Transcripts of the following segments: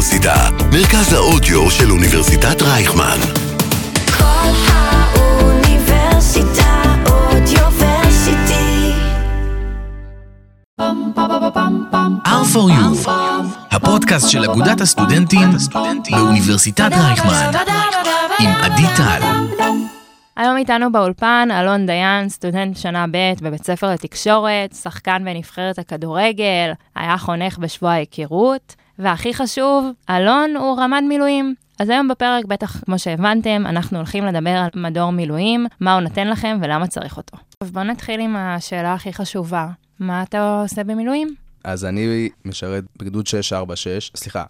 האוניברסיטה, מרכז האודיו של אוניברסיטת רייכמן. כל האוניברסיטה אודיוורסיטי. R4U, הפודקאסט של אגודת הסטודנטים באוניברסיטת רייכמן, עם עדי טל. היום איתנו באולפן אלון דיין, סטודנט שנה ב' בבית ספר לתקשורת, שחקן בנבחרת הכדורגל, היה חונך בשבוע ההיכרות, והכי חשוב, אלון הוא רמ"ד מילואים. אז היום בפרק, בטח כמו שהבנתם, אנחנו הולכים לדבר על מדור מילואים, מה הוא נותן לכם ולמה צריך אותו. אז בואו נתחיל עם השאלה הכי חשובה, מה אתה עושה במילואים? אז אני משרת בגדוד 646, סליחה,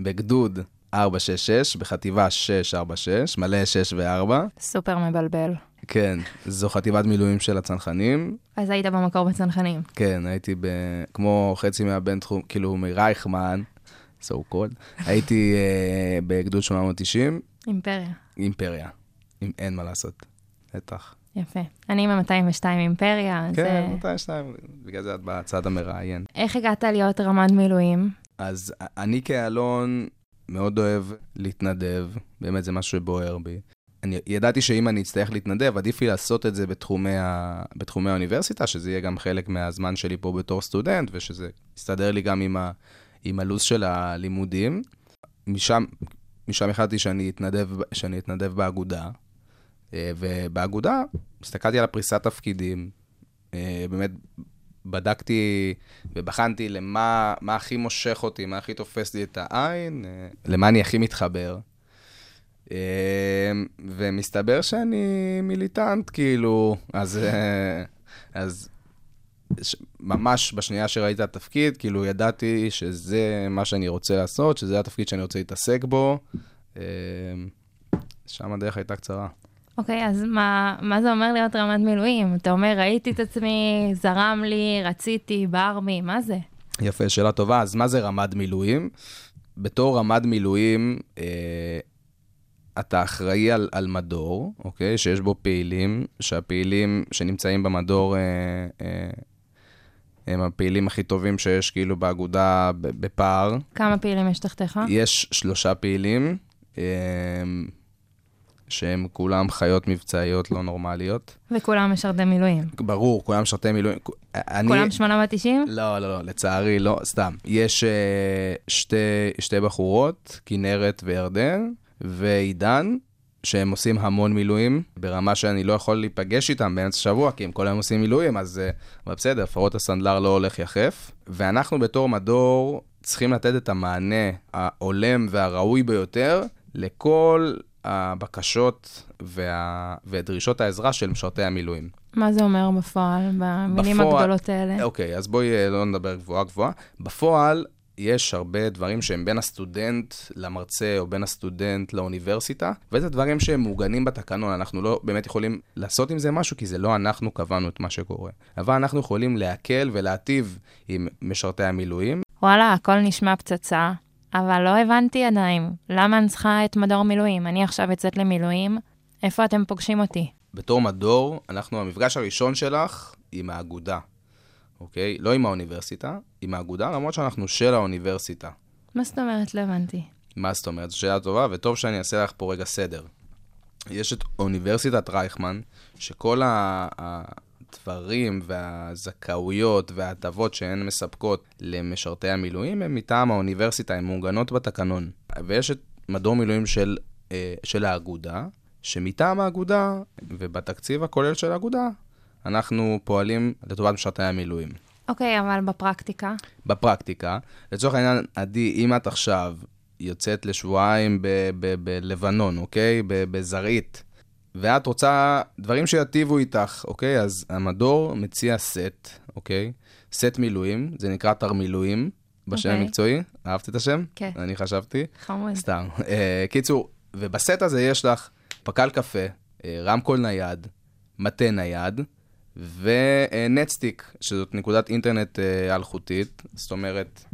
בגדוד 466, בחטיבה 646, מלא 6 ו-4. סופר מבלבל. כן, זו חטיבת מילואים של הצנחנים. אז היית במקור בצנחנים. כן, הייתי ב... כמו חצי מהבין תחום, כאילו מרייכמן, so called. הייתי uh, בגדוד 890, אימפריה. אימפריה. אם אין מה לעשות, בטח. יפה. אני מ-202 אימפריה, אז... כן, אה, 202, בגלל זה את בצד המראיין. איך הגעת להיות רמ"ד מילואים? אז אני כאלון מאוד אוהב להתנדב, באמת זה משהו שבוער בי. אני ידעתי שאם אני אצטרך להתנדב, עדיף לי לעשות את זה בתחומי, ה... בתחומי האוניברסיטה, שזה יהיה גם חלק מהזמן שלי פה בתור סטודנט, ושזה יסתדר לי גם עם, ה... עם הלו"ז של הלימודים. משם, משם החלטתי שאני אתנדב, שאני אתנדב באגודה, אה, ובאגודה הסתכלתי על הפריסת תפקידים, אה, באמת בדקתי ובחנתי למה מה הכי מושך אותי, מה הכי תופס לי את העין, אה, למה אני הכי מתחבר. ומסתבר שאני מיליטנט, כאילו, אז, אז ממש בשנייה שראיתי את התפקיד, כאילו ידעתי שזה מה שאני רוצה לעשות, שזה התפקיד שאני רוצה להתעסק בו. אה, שם הדרך הייתה קצרה. אוקיי, אז מה, מה זה אומר להיות רמ"ד מילואים? אתה אומר, ראיתי את עצמי, זרם לי, רציתי, בער בי, מה זה? יפה, שאלה טובה. אז מה זה רמ"ד מילואים? בתור רמ"ד מילואים, אה, אתה אחראי על, על מדור, אוקיי? שיש בו פעילים, שהפעילים שנמצאים במדור אה, אה, הם הפעילים הכי טובים שיש כאילו באגודה בפער. כמה פעילים יש תחתיך? יש שלושה פעילים, אה, שהם כולם חיות מבצעיות לא נורמליות. וכולם משרתי מילואים. ברור, כולם משרתי מילואים. אני... כולם 890? לא, לא, לא, לצערי לא, סתם. יש uh, שתי, שתי בחורות, כנרת וירדן, ועידן, שהם עושים המון מילואים, ברמה שאני לא יכול להיפגש איתם באמצע השבוע, כי הם כל היום עושים מילואים, אז אבל בסדר, לפחות הסנדלר לא הולך יחף. ואנחנו בתור מדור צריכים לתת את המענה ההולם והראוי ביותר לכל הבקשות וה... ודרישות העזרה של משרתי המילואים. מה זה אומר בפועל, במילים בפועל- הגדולות האלה? אוקיי, אז בואי אה, לא נדבר גבוהה גבוהה. בפועל, יש הרבה דברים שהם בין הסטודנט למרצה, או בין הסטודנט לאוניברסיטה, וזה דברים שהם מעוגנים בתקנון, אנחנו לא באמת יכולים לעשות עם זה משהו, כי זה לא אנחנו קבענו את מה שקורה. אבל אנחנו יכולים להקל ולהטיב עם משרתי המילואים. וואלה, הכל נשמע פצצה, אבל לא הבנתי עדיין, למה אני צריכה את מדור מילואים? אני עכשיו יוצאת למילואים, איפה אתם פוגשים אותי? בתור מדור, אנחנו, המפגש הראשון שלך עם האגודה, אוקיי? לא עם האוניברסיטה, עם האגודה, למרות שאנחנו של האוניברסיטה. מה זאת אומרת? לא הבנתי. מה זאת אומרת? זו שאלה טובה, וטוב שאני אעשה לך פה רגע סדר. יש את אוניברסיטת רייכמן, שכל הדברים והזכאויות וההטבות שהן מספקות למשרתי המילואים, הם מטעם האוניברסיטה, הן מעוגנות בתקנון. ויש את מדור מילואים של, אה, של האגודה, שמטעם האגודה ובתקציב הכולל של האגודה, אנחנו פועלים לטובת משרתי המילואים. אוקיי, אבל בפרקטיקה? בפרקטיקה, לצורך העניין, עדי, אם את עכשיו יוצאת לשבועיים בלבנון, אוקיי? בזרעית, ואת רוצה דברים שיטיבו איתך, אוקיי? אז המדור מציע סט, אוקיי? סט מילואים, זה נקרא תרמילואים, בשם אוקיי. המקצועי. אהבת את השם? כן. אני חשבתי. חמוד. סתם. אה, קיצור, ובסט הזה יש לך פקל קפה, אה, רמקול נייד, מטה נייד, ונטסטיק, שזאת נקודת אינטרנט אה, אלחוטית. זאת אומרת,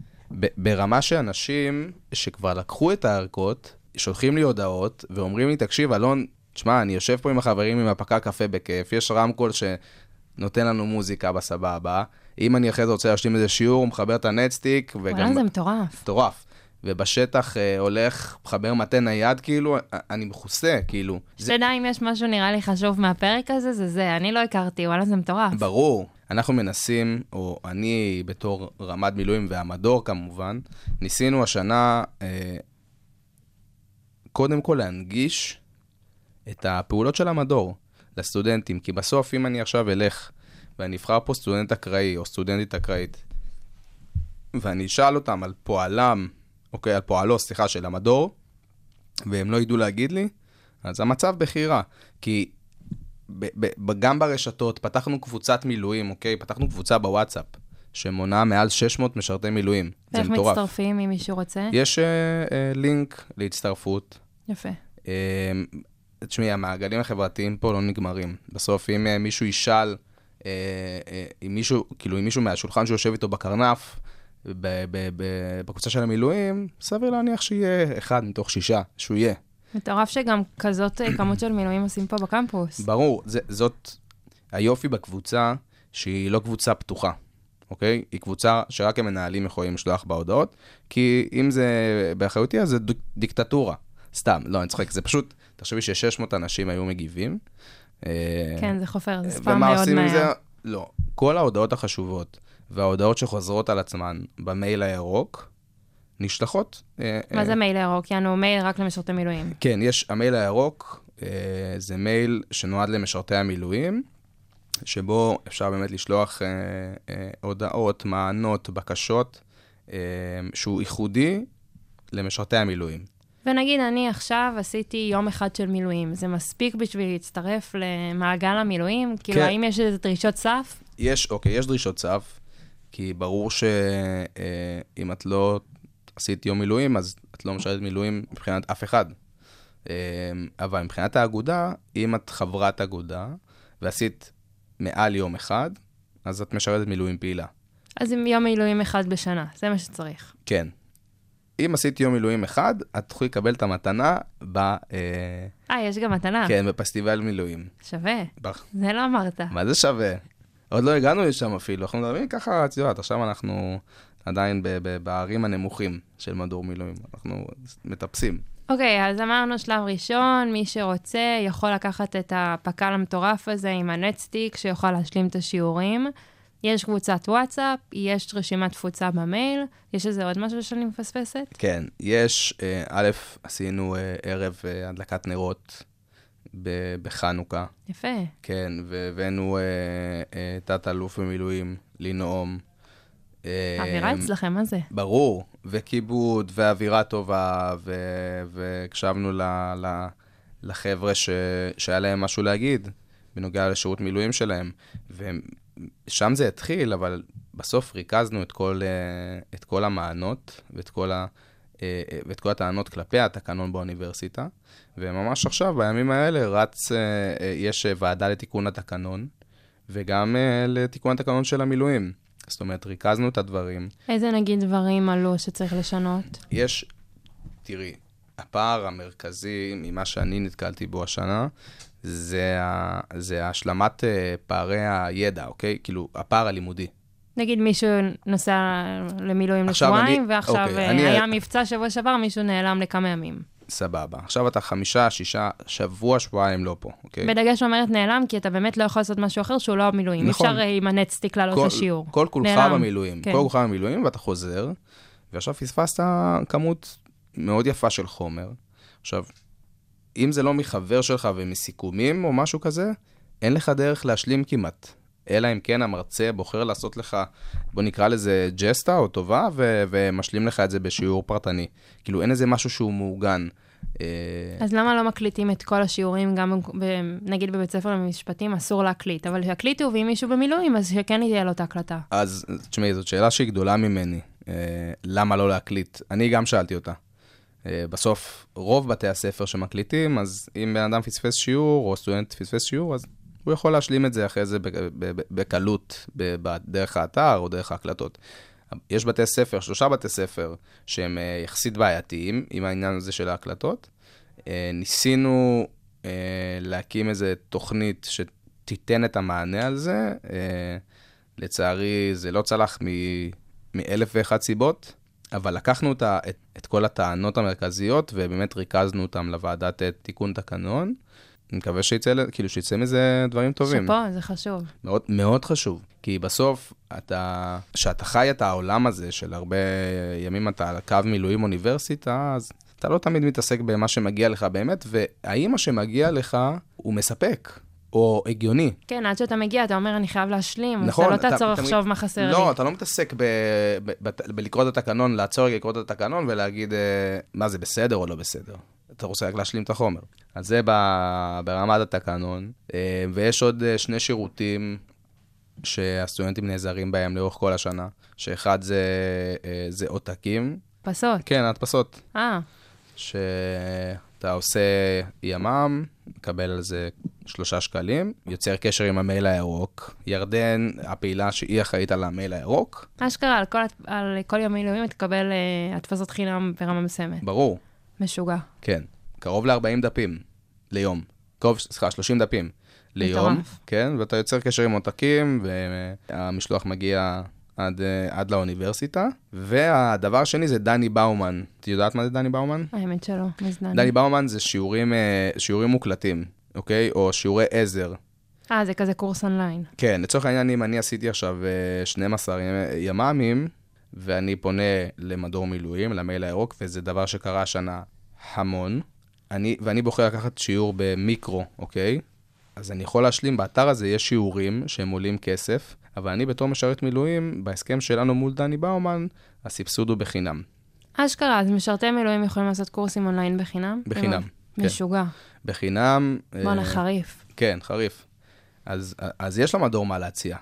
ברמה שאנשים שכבר לקחו את הערכות, שולחים לי הודעות ואומרים לי, תקשיב, אלון, תשמע, אני יושב פה עם החברים עם הפקל קפה בכיף, יש רמקול שנותן לנו מוזיקה בסבבה. אם אני אחרי זה רוצה להשלים איזה שיעור, הוא מחבר את הנטסטיק, וגם... וואלה, זה מטורף. מטורף. ובשטח אה, הולך, מחבר מטה נייד, כאילו, אני מכוסה, כאילו. זה שתדע אם יש משהו נראה לי חשוב מהפרק הזה, זה זה. אני לא הכרתי, וואלה, זה מטורף. ברור. אנחנו מנסים, או אני בתור רמ"ד מילואים והמדור כמובן, ניסינו השנה אה, קודם כל להנגיש את הפעולות של המדור לסטודנטים, כי בסוף אם אני עכשיו אלך ואני אבחר פה סטודנט אקראי או סטודנטית אקראית, ואני אשאל אותם על פועלם, אוקיי, על פועלו, סליחה, של המדור, והם לא ידעו להגיד לי, אז המצב בכי רע. כי ב- ב- גם ברשתות פתחנו קבוצת מילואים, אוקיי? פתחנו קבוצה בוואטסאפ, שמונה מעל 600 משרתי מילואים. זה מטורף. מצטרפים אם מישהו רוצה? יש אה, אה, לינק להצטרפות. יפה. אה, תשמעי, המעגלים החברתיים פה לא נגמרים. בסוף, אם אה, מישהו ישאל, אה, אה, אם מישהו, כאילו, אם מישהו מהשולחן שיושב איתו בקרנף, בקבוצה של המילואים, סביר להניח שיהיה אחד מתוך שישה, שהוא יהיה. מטורף שגם כזאת אה, כמות של מילואים עושים פה בקמפוס. ברור, זה, זאת היופי בקבוצה, שהיא לא קבוצה פתוחה, אוקיי? היא קבוצה שרק המנהלים יכולים לשלוח בהודעות, כי אם זה באחריותי, אז זה דיקטטורה. סתם, לא, אני צוחק, זה פשוט, תחשבי ש-600 אנשים היו מגיבים. אה, כן, זה חופר, זה ספאם ומה מאוד עושים עם זה? מהר. לא. כל ההודעות החשובות וההודעות שחוזרות על עצמן במייל הירוק, נשלחות. אה, מה אה, זה מייל ירוק? יענו מייל רק למשרתי מילואים. כן, יש, המייל הירוק אה, זה מייל שנועד למשרתי המילואים, שבו אפשר באמת לשלוח הודעות, מענות, בקשות, שהוא ייחודי למשרתי המילואים. ונגיד, אני עכשיו עשיתי יום אחד של מילואים. זה מספיק בשביל להצטרף למעגל המילואים? כאילו, כן. האם יש איזה דרישות סף? יש, אוקיי, יש דרישות סף, כי ברור שאם את לא עשית יום מילואים, אז את לא משרתת מילואים מבחינת אף אחד. אה, אבל מבחינת האגודה, אם את חברת אגודה ועשית מעל יום אחד, אז את משרתת מילואים פעילה. אז עם יום מילואים אחד בשנה, זה מה שצריך. כן. אם עשית יום מילואים אחד, את תוכלי לקבל את המתנה ב... אה, אה, יש גם מתנה. כן, בפסטיבל מילואים. שווה. ב- זה לא אמרת. מה זה שווה? עוד לא הגענו לשם אפילו, אנחנו מדברים ככה, את יודעת, עכשיו אנחנו עדיין בערים הנמוכים של מדור מילואים, אנחנו מטפסים. אוקיי, אז אמרנו שלב ראשון, מי שרוצה יכול לקחת את הפק"ל המטורף הזה עם הנטסטיק, שיוכל להשלים את השיעורים. יש קבוצת וואטסאפ, יש רשימת תפוצה במייל, יש איזה עוד משהו שאני מפספסת? כן, יש, אה, א', עשינו אה, ערב אה, הדלקת נרות ב- בחנוכה, יפה. כן, והבאנו אה, אה, תת-אלוף במילואים לנאום. אה, האווירה אצלכם, מה זה? ברור, וכיבוד, ואווירה טובה, ו- והקשבנו ל- ל- לחבר'ה ש- שהיה להם משהו להגיד בנוגע לשירות מילואים שלהם. ושם זה התחיל, אבל בסוף ריכזנו את כל, אה, את כל המענות ואת כל, ה- אה, אה, ואת כל הטענות כלפי התקנון באוניברסיטה. וממש עכשיו, בימים האלה, רץ, אה, אה, יש אה, ועדה לתיקון התקנון, וגם לתיקון התקנון של המילואים. זאת אומרת, ריכזנו את הדברים. איזה נגיד דברים עלו שצריך לשנות? יש, תראי, הפער המרכזי ממה שאני נתקלתי בו השנה, זה, ה, זה השלמת פערי הידע, אוקיי? כאילו, הפער הלימודי. נגיד מישהו נוסע למילואים לשבועיים, ועכשיו אוקיי, אה, אני- היה מבצע שבוע שעבר, מישהו נעלם לכמה ימים. סבבה. עכשיו אתה חמישה, שישה, שבוע, שבועיים לא פה, אוקיי? בדגש אומרת נעלם, כי אתה באמת לא יכול לעשות משהו אחר שהוא לא המילואים. נכון. אפשר אה, עם הנטסטיק לעלות כל- לשיעור. כל כולך. במילואים. כן. כל כולך במילואים, ואתה חוזר, ועכשיו פספסת כמות מאוד יפה של חומר. עכשיו, אם זה לא מחבר שלך ומסיכומים או משהו כזה, אין לך דרך להשלים כמעט. אלא אם כן המרצה בוחר לעשות לך, בוא נקרא לזה ג'סטה או טובה, ו- ומשלים לך את זה בשיעור פרטני. כאילו, אין איזה משהו שהוא מעוגן. אה, אז למה לא מקליטים את כל השיעורים, גם ב- נגיד בבית ספר למשפטים אסור להקליט, אבל שיקליטו, ואם מישהו במילואים, אז שכן תהיה לו את ההקלטה. אז תשמעי, זאת שאלה שהיא גדולה ממני. אה, למה לא להקליט? אני גם שאלתי אותה. אה, בסוף, רוב בתי הספר שמקליטים, אז אם בן אדם פספס שיעור, או סטודנט פספס שיעור, אז הוא יכול להשלים את זה אחרי זה בקלות, דרך האתר או דרך ההקלטות. יש בתי ספר, שלושה בתי ספר, שהם אה, יחסית בעייתיים עם העניין הזה של ההקלטות. אה, ניסינו אה, להקים איזו תוכנית שתיתן את המענה על זה. לצערי, זה לא צלח מאלף ואחת סיבות. אבל לקחנו את, את, כל הטענות המרכזיות ובאמת ריכזנו אותן לוועדת תיקון תקנון. אני מקווה שיצא, כאילו שיצא מזה דברים טובים. שאפו, זה חשוב. מאוד, מאוד חשוב, כי בסוף, אתה, כשאתה חי את העולם הזה של הרבה ימים אתה על קו מילואים אוניברסיטה, אז אתה לא תמיד מתעסק במה שמגיע לך באמת, והאם מה שמגיע לך הוא מספק, או הגיוני. כן, עד שאתה מגיע, אתה אומר, אני חייב להשלים. נכון, אתה לא אתה- תעצור לחשוב מה חסר לי. לא, אתה לא מתעסק ב, ב, ב, בלקרוא את התקנון, לעצור רגע לקרוא את התקנון ולהגיד אה, מה זה בסדר או לא בסדר. אתה רוצה רק להשלים את החומר. אז זה ברמת התקנון, אה, ויש עוד אה, שני שירותים שהסטודנטים נעזרים בהם לאורך כל השנה, שאחד זה, אה, זה עותקים, פסות. כן, הדפסות, אה, שאתה עושה ימ"מ, מקבל על זה שלושה שקלים, יוצר קשר עם המייל הירוק. ירדן, הפעילה שהיא אחראית על המייל הירוק, אשכרה, על כל, על כל יום מילואים תקבל אה, הדפסות חינם ברמה מסוימת. ברור, משוגע. כן. קרוב ל-40 דפים ליום. קרוב, סליחה, 30 דפים ליום. מטורף. כן, ואתה יוצר קשר עם עותקים, והמשלוח מגיע עד, אה, עד לאוניברסיטה. והדבר השני זה דני באומן. את יודעת מה זה דני באומן? האמת שלא, מזנן. דני באומן זה שיעורים, אה, שיעורים מוקלטים, אוקיי? או שיעורי עזר. אה, זה כזה קורס אונליין. כן, לצורך העניין, אם אני עשיתי עכשיו אה, 12 ימי- ימ"מים, ואני פונה למדור מילואים, למייל הירוק, וזה דבר שקרה השנה המון, אני, ואני בוחר לקחת שיעור במיקרו, אוקיי? אז אני יכול להשלים, באתר הזה יש שיעורים שהם עולים כסף, אבל אני בתור משרת מילואים, בהסכם שלנו מול דני באומן, הסבסוד הוא בחינם. אשכרה, אז משרתי מילואים יכולים לעשות קורסים אונליין בחינם? בחינם. כן. משוגע. בחינם... אה, בואנה, חריף. כן, חריף. אז, אז יש למדור מה להציע.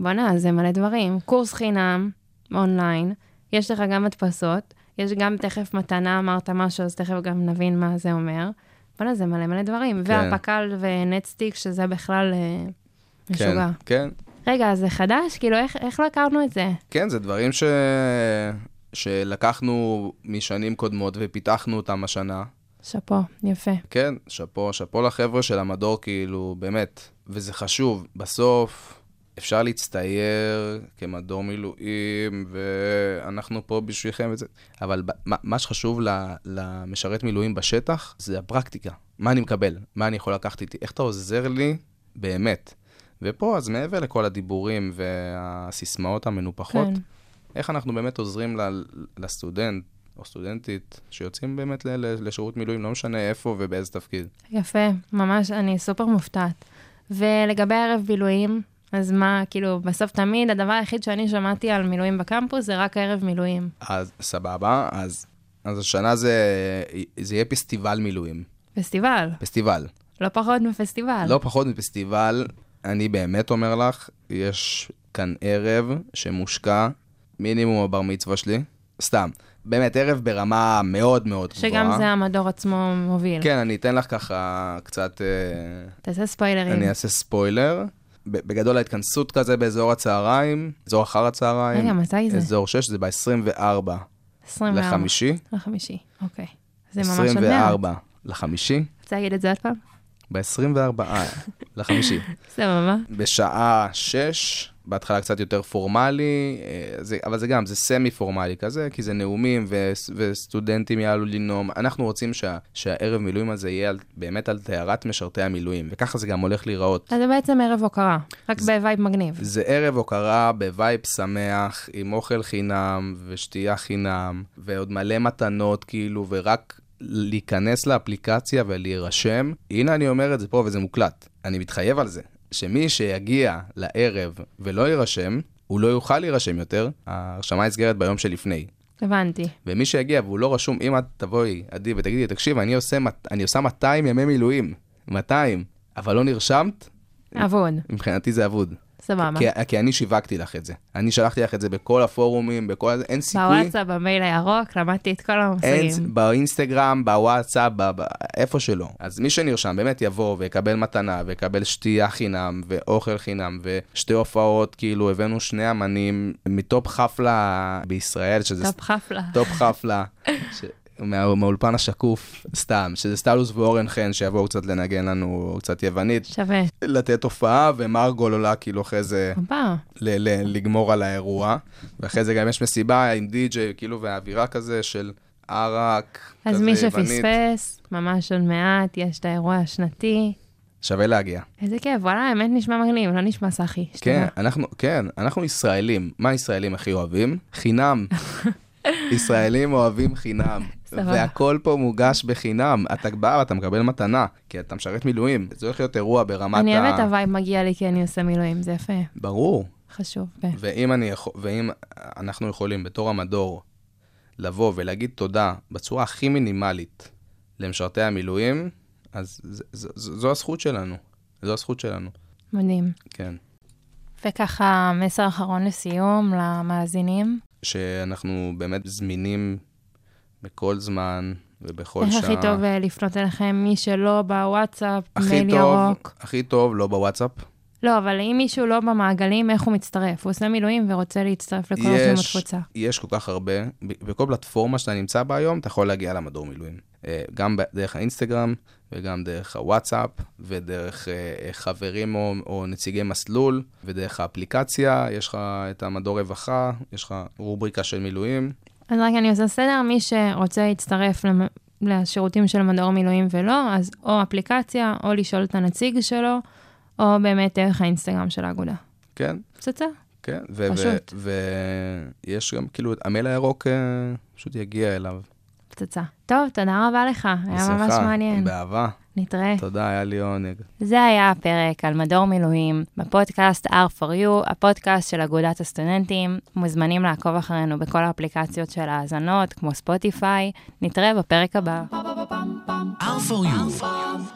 בואנה, זה מלא דברים. קורס חינם, אונליין, יש לך גם הדפסות, יש גם תכף מתנה, אמרת משהו, אז תכף גם נבין מה זה אומר. בואנה, זה מלא מלא דברים. כן. והפק"ל ונטסטיק, שזה בכלל אה, משוגע. כן, כן. רגע, זה חדש? כאילו, איך, איך לא הכרנו את זה? כן, זה דברים ש... שלקחנו משנים קודמות ופיתחנו אותם השנה. שאפו, יפה. כן, שאפו, שאפו לחבר'ה של המדור, כאילו, באמת. וזה חשוב, בסוף אפשר להצטייר כמדור מילואים, ואנחנו פה בשבילכם וזה, אבל מה, מה שחשוב למשרת מילואים בשטח, זה הפרקטיקה. מה אני מקבל? מה אני יכול לקחת איתי? איך אתה עוזר לי באמת? ופה, אז מעבר לכל הדיבורים והסיסמאות המנופחות, כן. איך אנחנו באמת עוזרים לסטודנט או סטודנטית שיוצאים באמת לשירות מילואים, לא משנה איפה ובאיזה תפקיד. יפה, ממש, אני סופר מופתעת. ולגבי ערב בילואים, אז מה, כאילו, בסוף תמיד הדבר היחיד שאני שמעתי על מילואים בקמפוס זה רק ערב מילואים. אז סבבה, אז, אז השנה זה, זה יהיה פסטיבל מילואים. פסטיבל, פסטיבל. לא פחות מפסטיבל. לא פחות מפסטיבל, אני באמת אומר לך, יש כאן ערב שמושקע מינימום הבר מצווה שלי. סתם. באמת, ערב ברמה מאוד מאוד גבוהה. שגם זה המדור עצמו מוביל. כן, אני אתן לך ככה קצת... אה, תעשה ספוילרים. אני אעשה ספוילר. בגדול ההתכנסות כזה באזור הצהריים, אזור אחר הצהריים. רגע, מתי זה? אזור 6, זה ב-24 24. לחמישי. לחמישי, אוקיי. זה ממש עוד מעט. 24 לחמישי. רוצה להגיד את זה עוד פעם? ב-24 לחמישי. סבבה. בשעה 6, בהתחלה קצת יותר פורמלי, אה, זה, אבל זה גם, זה סמי פורמלי כזה, כי זה נאומים ו, וסטודנטים יעלו לנאום. אנחנו רוצים שה, שהערב מילואים הזה יהיה על, באמת על טהרת משרתי המילואים, וככה זה גם הולך להיראות. אז זה בעצם ערב הוקרה, רק ב vibe מגניב. זה ערב הוקרה ב vibe שמח, עם אוכל חינם ושתייה חינם, ועוד מלא מתנות, כאילו, ורק להיכנס לאפליקציה ולהירשם. הנה אני אומר את זה פה וזה מוקלט. אני מתחייב על זה, שמי שיגיע לערב ולא יירשם, הוא לא יוכל להירשם יותר, ההרשמה נסגרת ביום שלפני. הבנתי. ומי שיגיע והוא לא רשום, אם את תבואי, עדי, ותגידי, תקשיב, אני עושה, אני עושה 200 ימי מילואים, 200, אבל לא נרשמת, אבוד. מבחינתי זה אבוד. סבבה. כי, כי אני שיווקתי לך את זה. אני שלחתי לך את זה בכל הפורומים, בכל... אין סיכוי. בוואטסאפ, במייל הירוק, למדתי את כל אין, המושגים. באינסטגרם, בוואטסאפ, ב, ב, איפה שלא. אז מי שנרשם באמת יבוא ויקבל מתנה, ויקבל שתייה חינם, ואוכל חינם, ושתי הופעות, כאילו הבאנו שני אמנים מ top חפלה בישראל, שזה top חפלה. top חפלה. ש... מה- מהאולפן השקוף, סתם, שזה סטלוס ואורן חן שיבואו קצת לנגן לנו קצת יוונית, שווה. לתת הופעה, ומרגול עולה כאילו אחרי זה ל- ל- לגמור על האירוע, ואחרי זה גם יש מסיבה עם די-ג'יי, כאילו, והאווירה כזה של ערק, אז כזה מי יוונית. שפספס, ממש עוד מעט, יש את האירוע השנתי. שווה להגיע. איזה כיף, וואלה, האמת נשמע מגניב, לא נשמע סאחי. כן. אנחנו, כן, אנחנו ישראלים. מה הישראלים הכי אוהבים? חינם. ישראלים אוהבים חינם. סבבה. והכל פה מוגש בחינם. אתה בא ואתה מקבל מתנה, כי אתה משרת מילואים. זה הולך להיות אירוע ברמת ה... אני אוהבת ה vibe מגיע לי כי אני עושה מילואים, זה יפה, ברור. חשוב. כן. ואם, אני יכול, ואם אנחנו יכולים בתור המדור לבוא ולהגיד תודה בצורה הכי מינימלית למשרתי המילואים, אז ז, ז, ז, זו הזכות שלנו. זו הזכות שלנו, מדהים. כן. וככה, מסר אחרון לסיום למאזינים. שאנחנו באמת זמינים בכל זמן ובכל איך שעה. הכי טוב אה, לפנות אליכם, מי שלא בוואטסאפ, מייל טוב, ירוק. הכי טוב, לא בוואטסאפ. לא, אבל אם מישהו לא במעגלים, איך הוא מצטרף? הוא עושה מילואים ורוצה להצטרף לכל עובדים בתפוצה. יש כל כך הרבה, בכל פלטפורמה שאתה נמצא בה היום, אתה יכול להגיע למדור מילואים. אה, גם דרך האינסטגרם, וגם דרך הוואטסאפ, ודרך אה, חברים או, או נציגי מסלול, ודרך האפליקציה, יש לך את המדור רווחה, יש לך רובריקה של מילואים. אז רק אני עושה סדר, מי שרוצה להצטרף לשירותים של מדור מילואים ולא, אז או אפליקציה, או לשאול את הנציג שלו, או באמת דרך האינסטגרם של האגודה. כן, פצצה. כן. ויש גם, כאילו, המייל הירוק אה, פשוט יגיע אליו. פצצה. טוב, תודה רבה לך, היה ממש בשמחה, מעניין. באהבה. נתראה. תודה, היה לי עונג. זה היה הפרק על מדור מילואים בפודקאסט R for You, הפודקאסט של אגודת הסטודנטים. מוזמנים לעקוב אחרינו בכל האפליקציות של האזנות, כמו ספוטיפיי. נתראה בפרק הבא. R for you